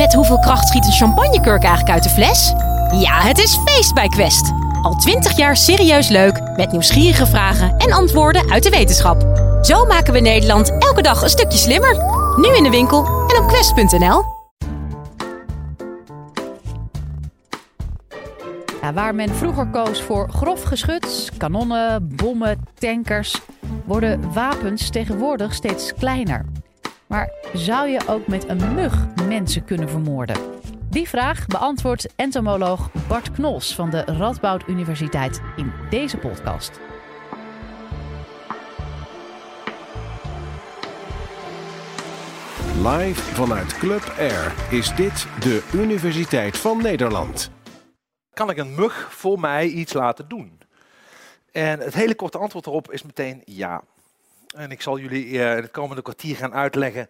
Met hoeveel kracht schiet een champagnekurk eigenlijk uit de fles? Ja, het is feest bij Quest. Al twintig jaar serieus leuk, met nieuwsgierige vragen en antwoorden uit de wetenschap. Zo maken we Nederland elke dag een stukje slimmer. Nu in de winkel en op quest.nl. Ja, waar men vroeger koos voor grof geschut, kanonnen, bommen, tankers, worden wapens tegenwoordig steeds kleiner. Maar zou je ook met een mug mensen kunnen vermoorden? Die vraag beantwoordt entomoloog Bart Knols van de Radboud Universiteit in deze podcast. Live vanuit Club Air is dit de Universiteit van Nederland. Kan ik een mug voor mij iets laten doen? En het hele korte antwoord erop is meteen ja. En ik zal jullie eh, in het komende kwartier gaan uitleggen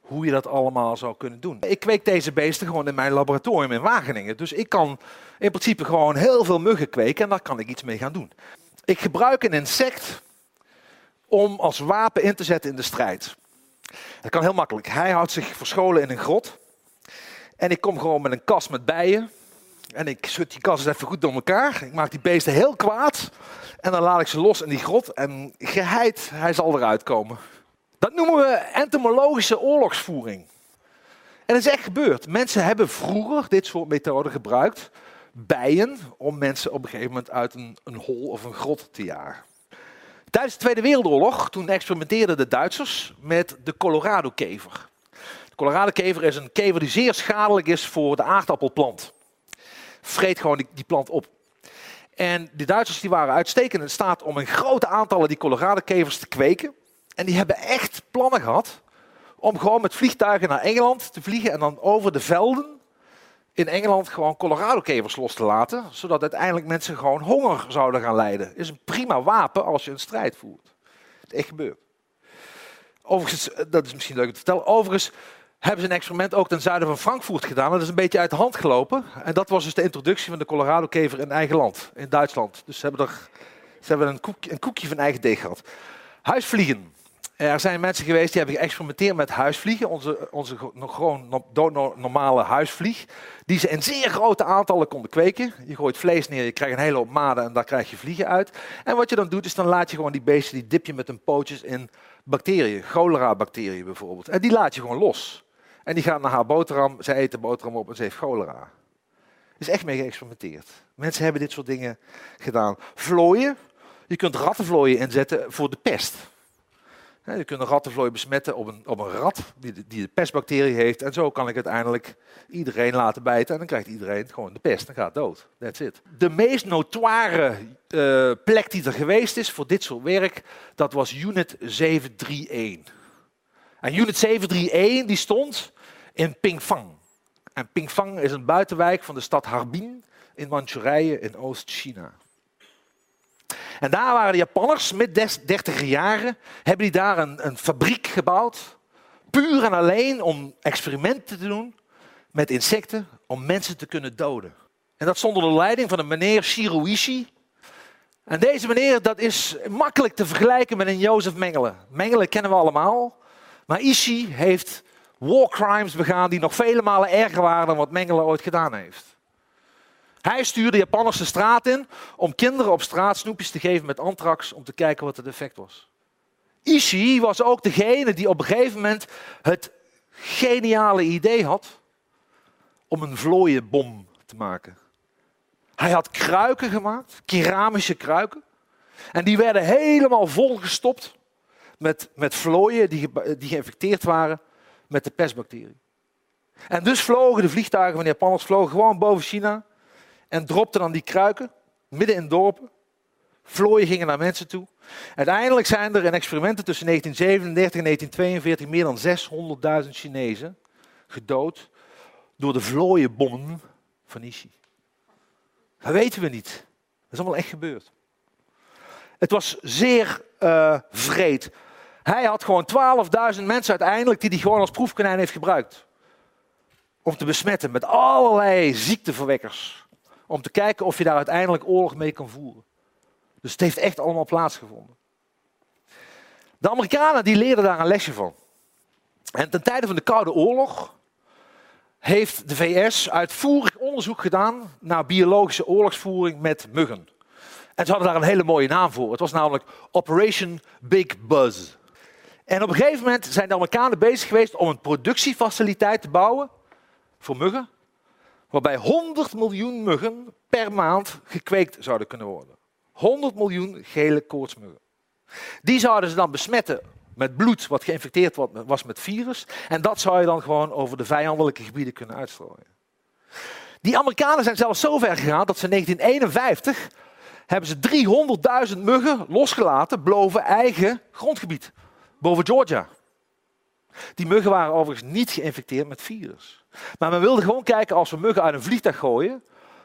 hoe je dat allemaal zou kunnen doen. Ik kweek deze beesten gewoon in mijn laboratorium in Wageningen. Dus ik kan in principe gewoon heel veel muggen kweken en daar kan ik iets mee gaan doen. Ik gebruik een insect om als wapen in te zetten in de strijd. Dat kan heel makkelijk. Hij houdt zich verscholen in een grot. En ik kom gewoon met een kas met bijen. En ik schud die kas eens even goed door elkaar. Ik maak die beesten heel kwaad. En dan laat ik ze los in die grot. En geheid, hij zal eruit komen. Dat noemen we entomologische oorlogsvoering. En dat is echt gebeurd. Mensen hebben vroeger dit soort methoden gebruikt. Bijen om mensen op een gegeven moment uit een, een hol of een grot te jagen. Tijdens de Tweede Wereldoorlog, toen experimenteerden de Duitsers met de Colorado-kever. De Colorado-kever is een kever die zeer schadelijk is voor de aardappelplant. Vreet gewoon die, die plant op. En de Duitsers die waren uitstekend in staat om in grote aantallen die Colorado-kevers te kweken. En die hebben echt plannen gehad om gewoon met vliegtuigen naar Engeland te vliegen en dan over de velden in Engeland gewoon Colorado-kevers los te laten, zodat uiteindelijk mensen gewoon honger zouden gaan lijden. Is een prima wapen als je een strijd voert. Het echt gebeurd. Overigens, eh, dat is misschien leuk om te vertellen, overigens hebben ze een experiment ook ten zuiden van Frankfurt gedaan. Dat is een beetje uit de hand gelopen. En dat was dus de introductie van de Colorado-kever in eigen land, in Duitsland. Dus ze hebben, er, ze hebben een, koek, een koekje van eigen deeg gehad. Huisvliegen. Er zijn mensen geweest die hebben geëxperimenteerd met huisvliegen, onze, onze gewoon normale huisvlieg, die ze in zeer grote aantallen konden kweken. Je gooit vlees neer, je krijgt een hele hoop maden en daar krijg je vliegen uit. En wat je dan doet, is dan laat je gewoon die beesten, die dip je met hun pootjes in bacteriën, cholera-bacteriën bijvoorbeeld. En die laat je gewoon los. En die gaan naar haar boterham, zij eet de boterham op en ze heeft cholera. Er is echt mee geëxperimenteerd. Mensen hebben dit soort dingen gedaan. Vlooien, je kunt rattenvlooien inzetten voor de pest. Je kunt een rattenvlooi besmetten op een, op een rat die de, die de pestbacterie heeft. En zo kan ik uiteindelijk iedereen laten bijten. En dan krijgt iedereen gewoon de pest en gaat dood. That's it. De meest notoire uh, plek die er geweest is voor dit soort werk, dat was Unit 731. En Unit 731 die stond in Pingfang. En Pingfang is een buitenwijk van de stad Harbin in Manchurije in Oost-China. En daar waren de Japanners, met 30 jaren, hebben die daar een, een fabriek gebouwd. Puur en alleen om experimenten te doen met insecten, om mensen te kunnen doden. En dat stond onder de leiding van een meneer Shiroishi. En deze meneer, dat is makkelijk te vergelijken met een Jozef Mengele. Mengele kennen we allemaal. Maar Ishii heeft war crimes begaan die nog vele malen erger waren dan wat Mengele ooit gedaan heeft. Hij stuurde Japanners de straat in om kinderen op straat snoepjes te geven met antrax om te kijken wat het effect was. Ishii was ook degene die op een gegeven moment het geniale idee had om een vlooienbom te maken. Hij had kruiken gemaakt, keramische kruiken. En die werden helemaal volgestopt met, met vlooien die, die geïnfecteerd waren met de pestbacterie. En dus vlogen de vliegtuigen van de Japanners vlogen gewoon boven China en dropte dan die kruiken midden in dorpen. Vlooien gingen naar mensen toe. Uiteindelijk zijn er in experimenten tussen 1937 en 1942 meer dan 600.000 Chinezen gedood door de vlooienbommen van Ishi. Dat weten we niet. Dat is allemaal echt gebeurd. Het was zeer uh, vreed. Hij had gewoon 12.000 mensen uiteindelijk die hij gewoon als proefkonijn heeft gebruikt. Om te besmetten met allerlei ziekteverwekkers om te kijken of je daar uiteindelijk oorlog mee kan voeren. Dus het heeft echt allemaal plaatsgevonden. De Amerikanen die leerden daar een lesje van. En ten tijde van de Koude Oorlog heeft de VS uitvoerig onderzoek gedaan naar biologische oorlogsvoering met muggen. En ze hadden daar een hele mooie naam voor. Het was namelijk Operation Big Buzz. En op een gegeven moment zijn de Amerikanen bezig geweest om een productiefaciliteit te bouwen voor muggen, waarbij 100 miljoen muggen per maand gekweekt zouden kunnen worden. 100 miljoen gele koortsmuggen. Die zouden ze dan besmetten met bloed wat geïnfecteerd was met virus. En dat zou je dan gewoon over de vijandelijke gebieden kunnen uitstrooien. Die Amerikanen zijn zelfs zo ver gegaan dat ze in 1951 hebben ze 300.000 muggen losgelaten boven eigen grondgebied, boven Georgia. Die muggen waren overigens niet geïnfecteerd met virus. Maar men wilde gewoon kijken als we muggen uit een vliegtuig gooien,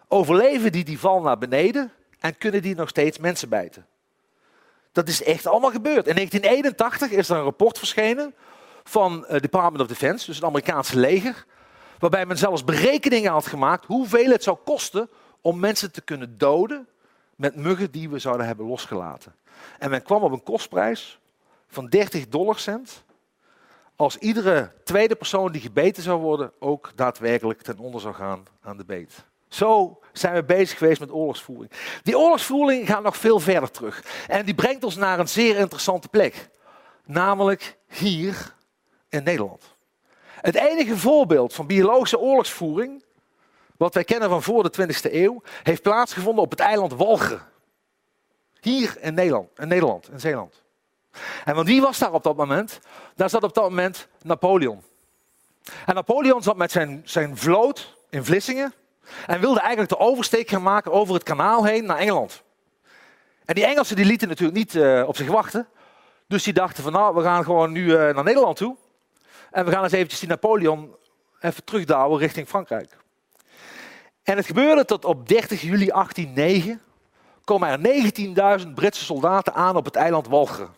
overleven die die val naar beneden en kunnen die nog steeds mensen bijten. Dat is echt allemaal gebeurd. In 1981 is er een rapport verschenen van het eh, Department of Defense, dus het Amerikaanse leger, waarbij men zelfs berekeningen had gemaakt hoeveel het zou kosten om mensen te kunnen doden met muggen die we zouden hebben losgelaten. En men kwam op een kostprijs van 30 dollarcent als iedere tweede persoon die gebeten zou worden ook daadwerkelijk ten onder zou gaan aan de beet. Zo zijn we bezig geweest met oorlogsvoering. Die oorlogsvoering gaat nog veel verder terug. En die brengt ons naar een zeer interessante plek. Namelijk hier in Nederland. Het enige voorbeeld van biologische oorlogsvoering, wat wij kennen van voor de 20e eeuw, heeft plaatsgevonden op het eiland Walcheren. Hier in Nederland, in Nederland, in Zeeland. En want wie was daar op dat moment? Daar zat op dat moment Napoleon. En Napoleon zat met zijn, zijn vloot in Vlissingen en wilde eigenlijk de oversteek gaan maken over het kanaal heen naar Engeland. En die Engelsen die lieten natuurlijk niet uh, op zich wachten. Dus die dachten van nou, we gaan gewoon nu uh, naar Nederland toe. En we gaan eens eventjes die Napoleon even terugdouwen richting Frankrijk. En het gebeurde tot op 30 juli 1809 komen er 19.000 Britse soldaten aan op het eiland Walcheren.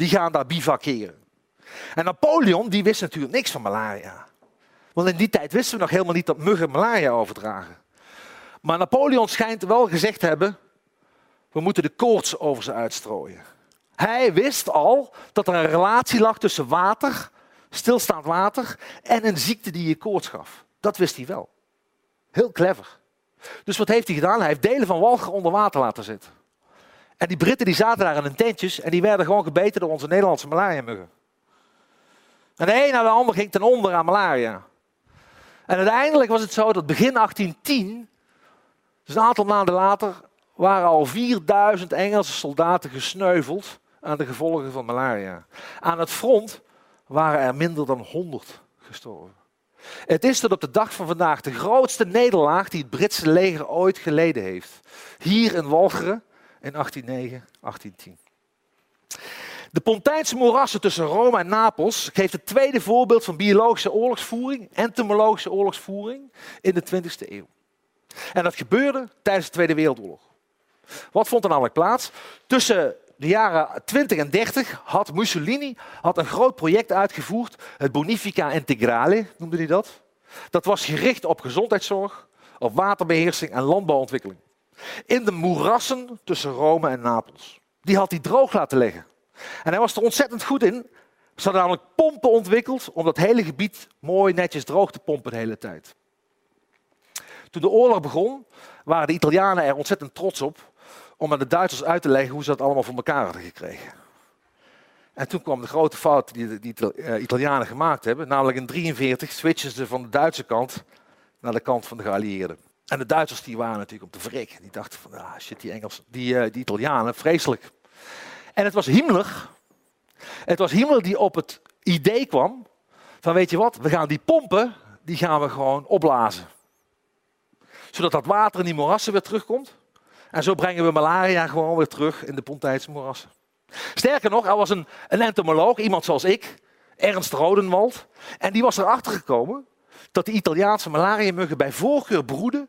Die gaan daar bivakeren. En Napoleon die wist natuurlijk niks van malaria. Want in die tijd wisten we nog helemaal niet dat muggen malaria overdragen. Maar Napoleon schijnt wel gezegd te hebben, we moeten de koorts over ze uitstrooien. Hij wist al dat er een relatie lag tussen water, stilstaand water, en een ziekte die je koorts gaf. Dat wist hij wel. Heel clever. Dus wat heeft hij gedaan? Hij heeft delen van Walger onder water laten zitten. En die Britten die zaten daar in hun tentjes en die werden gewoon gebeten door onze Nederlandse malaria-muggen. En de een na de ander ging ten onder aan malaria. En uiteindelijk was het zo dat begin 1810, dus een aantal maanden later, waren al 4000 Engelse soldaten gesneuveld aan de gevolgen van malaria. Aan het front waren er minder dan 100 gestorven. Het is tot op de dag van vandaag de grootste nederlaag die het Britse leger ooit geleden heeft. Hier in Walcheren in 1809, 1810. De Pontijnse moerassen tussen Rome en Napels geeft het tweede voorbeeld van biologische oorlogsvoering, entomologische oorlogsvoering in de 20e eeuw. En dat gebeurde tijdens de Tweede Wereldoorlog. Wat vond er namelijk plaats? Tussen de jaren 20 en 30 had Mussolini had een groot project uitgevoerd, het Bonifica Integrale noemde hij dat. Dat was gericht op gezondheidszorg, op waterbeheersing en landbouwontwikkeling. In de moerassen tussen Rome en Napels. Die had hij droog laten leggen. En hij was er ontzettend goed in. Ze hadden namelijk pompen ontwikkeld om dat hele gebied mooi netjes droog te pompen de hele tijd. Toen de oorlog begon, waren de Italianen er ontzettend trots op om aan de Duitsers uit te leggen hoe ze dat allemaal voor elkaar hadden gekregen. En toen kwam de grote fout die de eh, Italianen gemaakt hebben, namelijk in 1943 switchen ze van de Duitse kant naar de kant van de geallieerden. En de Duitsers die waren natuurlijk op de vrek. Die dachten van, ah shit, die Engels, die, uh, die Italianen, vreselijk. En het was Himmler. Het was Himmler die op het idee kwam van weet je wat, we gaan die pompen, die gaan we gewoon opblazen. Zodat dat water in die moerassen weer terugkomt. En zo brengen we malaria gewoon weer terug in de Pontijnse moerassen. Sterker nog, er was een, een entomoloog, iemand zoals ik, Ernst Rodenwald. En die was erachter gekomen dat de Italiaanse malaria-muggen bij voorkeur broeden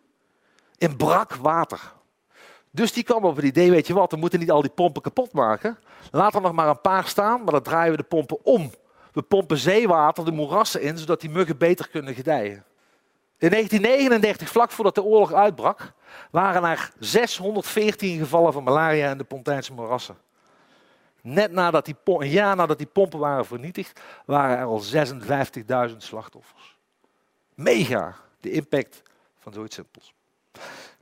in brak water. Dus die kwam op het idee, weet je wat, we moeten niet al die pompen kapot maken. Laat er nog maar een paar staan, maar dan draaien we de pompen om. We pompen zeewater de moerassen in, zodat die muggen beter kunnen gedijen. In 1939, vlak voordat de oorlog uitbrak, waren er 614 gevallen van malaria in de Pontijnse moerassen. Net nadat die, een jaar nadat die pompen waren vernietigd, waren er al 56.000 slachtoffers. Mega, de impact van zoiets simpels.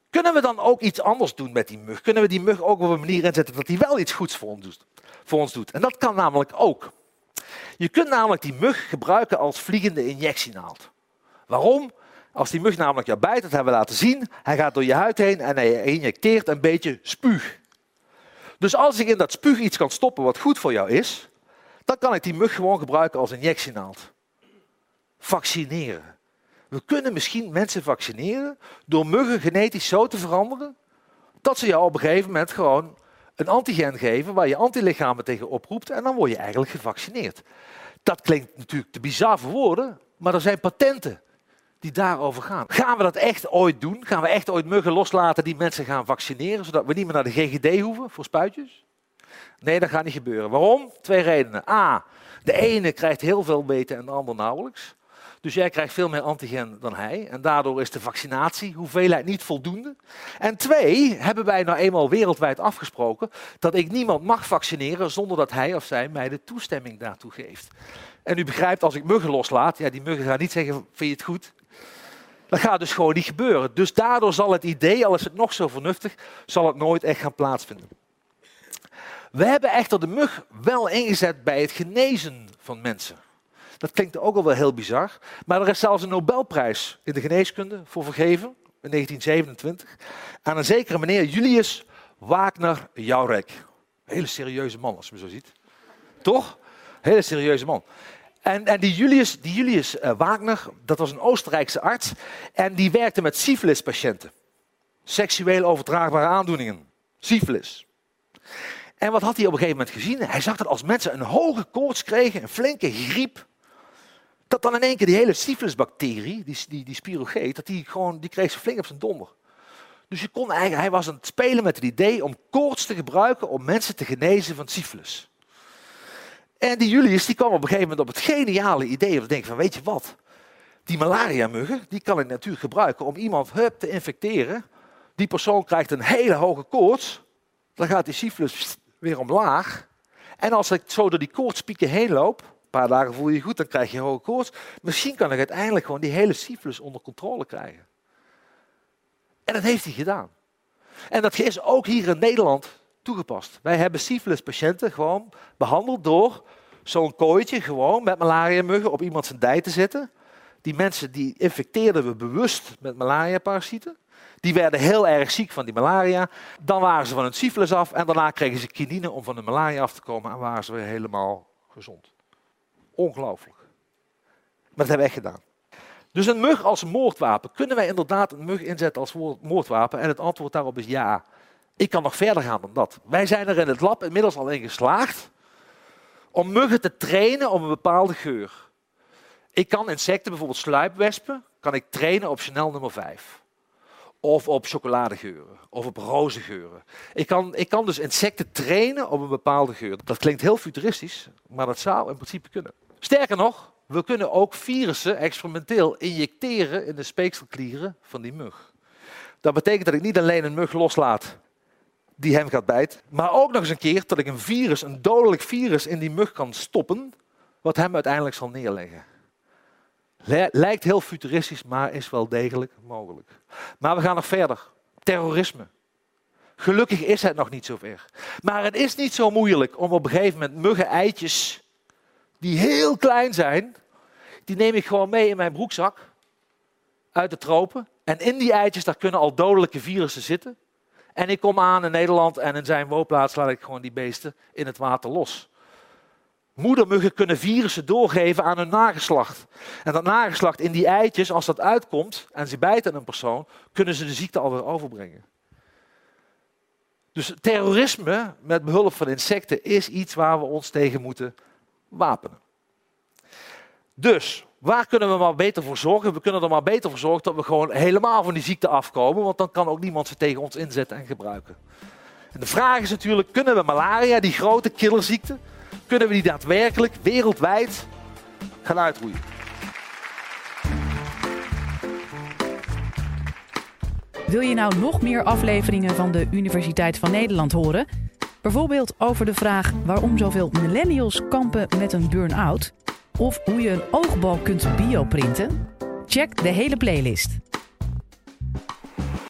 Kunnen we dan ook iets anders doen met die mug? Kunnen we die mug ook op een manier inzetten dat hij wel iets goeds voor ons doet? Voor ons doet? En dat kan namelijk ook. Je kunt namelijk die mug gebruiken als vliegende injectienaald. Waarom? Als die mug namelijk jou bijt, dat hebben we laten zien, hij gaat door je huid heen en hij injecteert een beetje spuug. Dus als ik in dat spuug iets kan stoppen wat goed voor jou is, dan kan ik die mug gewoon gebruiken als injectienaald. Vaccineren. We kunnen misschien mensen vaccineren door muggen genetisch zo te veranderen dat ze jou op een gegeven moment gewoon een antigen geven waar je antilichamen tegen oproept en dan word je eigenlijk gevaccineerd. Dat klinkt natuurlijk te bizar voor woorden, maar er zijn patenten die daarover gaan. Gaan we dat echt ooit doen? Gaan we echt ooit muggen loslaten die mensen gaan vaccineren, zodat we niet meer naar de GGD hoeven voor spuitjes? Nee, dat gaat niet gebeuren. Waarom? Twee redenen. A, de ene krijgt heel veel beter en de ander nauwelijks. Dus jij krijgt veel meer antigen dan hij. En daardoor is de vaccinatie hoeveelheid niet voldoende. En twee, hebben wij nou eenmaal wereldwijd afgesproken dat ik niemand mag vaccineren zonder dat hij of zij mij de toestemming daartoe geeft. En u begrijpt, als ik muggen loslaat, ja, die muggen gaan niet zeggen, vind je het goed? Dat gaat dus gewoon niet gebeuren. Dus daardoor zal het idee, al is het nog zo vernuftig, zal het nooit echt gaan plaatsvinden. We hebben echter de mug wel ingezet bij het genezen van mensen. Dat klinkt ook al wel heel bizar. Maar er is zelfs een Nobelprijs in de geneeskunde voor vergeven, in 1927, aan een zekere meneer Julius Wagner Jaurek. Hele serieuze man, als je me zo ziet. Toch? Hele serieuze man. En, en die Julius, die Julius uh, Wagner, dat was een Oostenrijkse arts. En die werkte met syphilis-patiënten. Seksueel overdraagbare aandoeningen. Syphilis. En wat had hij op een gegeven moment gezien? Hij zag dat als mensen een hoge koorts kregen, een flinke griep, dat dan in één keer die hele syphilisbacterie, die, die, die spirogeet, dat die gewoon, die kreeg ze flink op zijn donder. Dus je kon eigenlijk, hij was aan het spelen met het idee om koorts te gebruiken om mensen te genezen van syphilis. En die Julius die kwam op een gegeven moment op het geniale idee om te denken van weet je wat, die malaria-muggen, die kan ik natuurlijk gebruiken om iemand hup, te infecteren. Die persoon krijgt een hele hoge koorts, dan gaat die syphilis weer omlaag. En als ik zo door die koortspieken heen loop, paar dagen voel je je goed, dan krijg je hoge koorts. Misschien kan ik uiteindelijk gewoon die hele syphilis onder controle krijgen. En dat heeft hij gedaan. En dat is ook hier in Nederland toegepast. Wij hebben syphilis-patiënten gewoon behandeld door zo'n kooitje gewoon met malaria-muggen op iemand zijn dij te zetten. Die mensen die infecteerden we bewust met malaria-parasieten. Die werden heel erg ziek van die malaria. Dan waren ze van hun syphilis af en daarna kregen ze kinine om van de malaria af te komen en waren ze weer helemaal gezond. Ongelooflijk. Maar dat hebben we echt gedaan. Dus een mug als moordwapen. Kunnen wij inderdaad een mug inzetten als moordwapen? En het antwoord daarop is ja. Ik kan nog verder gaan dan dat. Wij zijn er in het lab inmiddels al in geslaagd om muggen te trainen op een bepaalde geur. Ik kan insecten, bijvoorbeeld sluipwespen, kan ik trainen op Chanel nummer 5. Of op chocoladegeuren, of op rozengeuren. Ik kan, ik kan dus insecten trainen op een bepaalde geur. Dat klinkt heel futuristisch, maar dat zou in principe kunnen. Sterker nog, we kunnen ook virussen experimenteel injecteren in de speekselklieren van die mug. Dat betekent dat ik niet alleen een mug loslaat die hem gaat bijten, maar ook nog eens een keer dat ik een virus, een dodelijk virus in die mug kan stoppen, wat hem uiteindelijk zal neerleggen. Lijkt heel futuristisch, maar is wel degelijk mogelijk. Maar we gaan nog verder. Terrorisme. Gelukkig is het nog niet zover. Maar het is niet zo moeilijk om op een gegeven moment muggen-eitjes die heel klein zijn, die neem ik gewoon mee in mijn broekzak uit de tropen. En in die eitjes, daar kunnen al dodelijke virussen zitten. En ik kom aan in Nederland en in zijn woonplaats laat ik gewoon die beesten in het water los. Moedermuggen kunnen virussen doorgeven aan hun nageslacht. En dat nageslacht in die eitjes, als dat uitkomt en ze bijten een persoon, kunnen ze de ziekte alweer overbrengen. Dus terrorisme met behulp van insecten is iets waar we ons tegen moeten wapenen. Dus, waar kunnen we maar beter voor zorgen? We kunnen er maar beter voor zorgen dat we gewoon helemaal van die ziekte afkomen, want dan kan ook niemand ze tegen ons inzetten en gebruiken. En de vraag is natuurlijk, kunnen we malaria, die grote killerziekte, kunnen we die daadwerkelijk wereldwijd gaan uitroeien? Wil je nou nog meer afleveringen van de Universiteit van Nederland horen? Bijvoorbeeld over de vraag waarom zoveel millennials kampen met een burn-out. Of hoe je een oogbal kunt bioprinten. Check de hele playlist.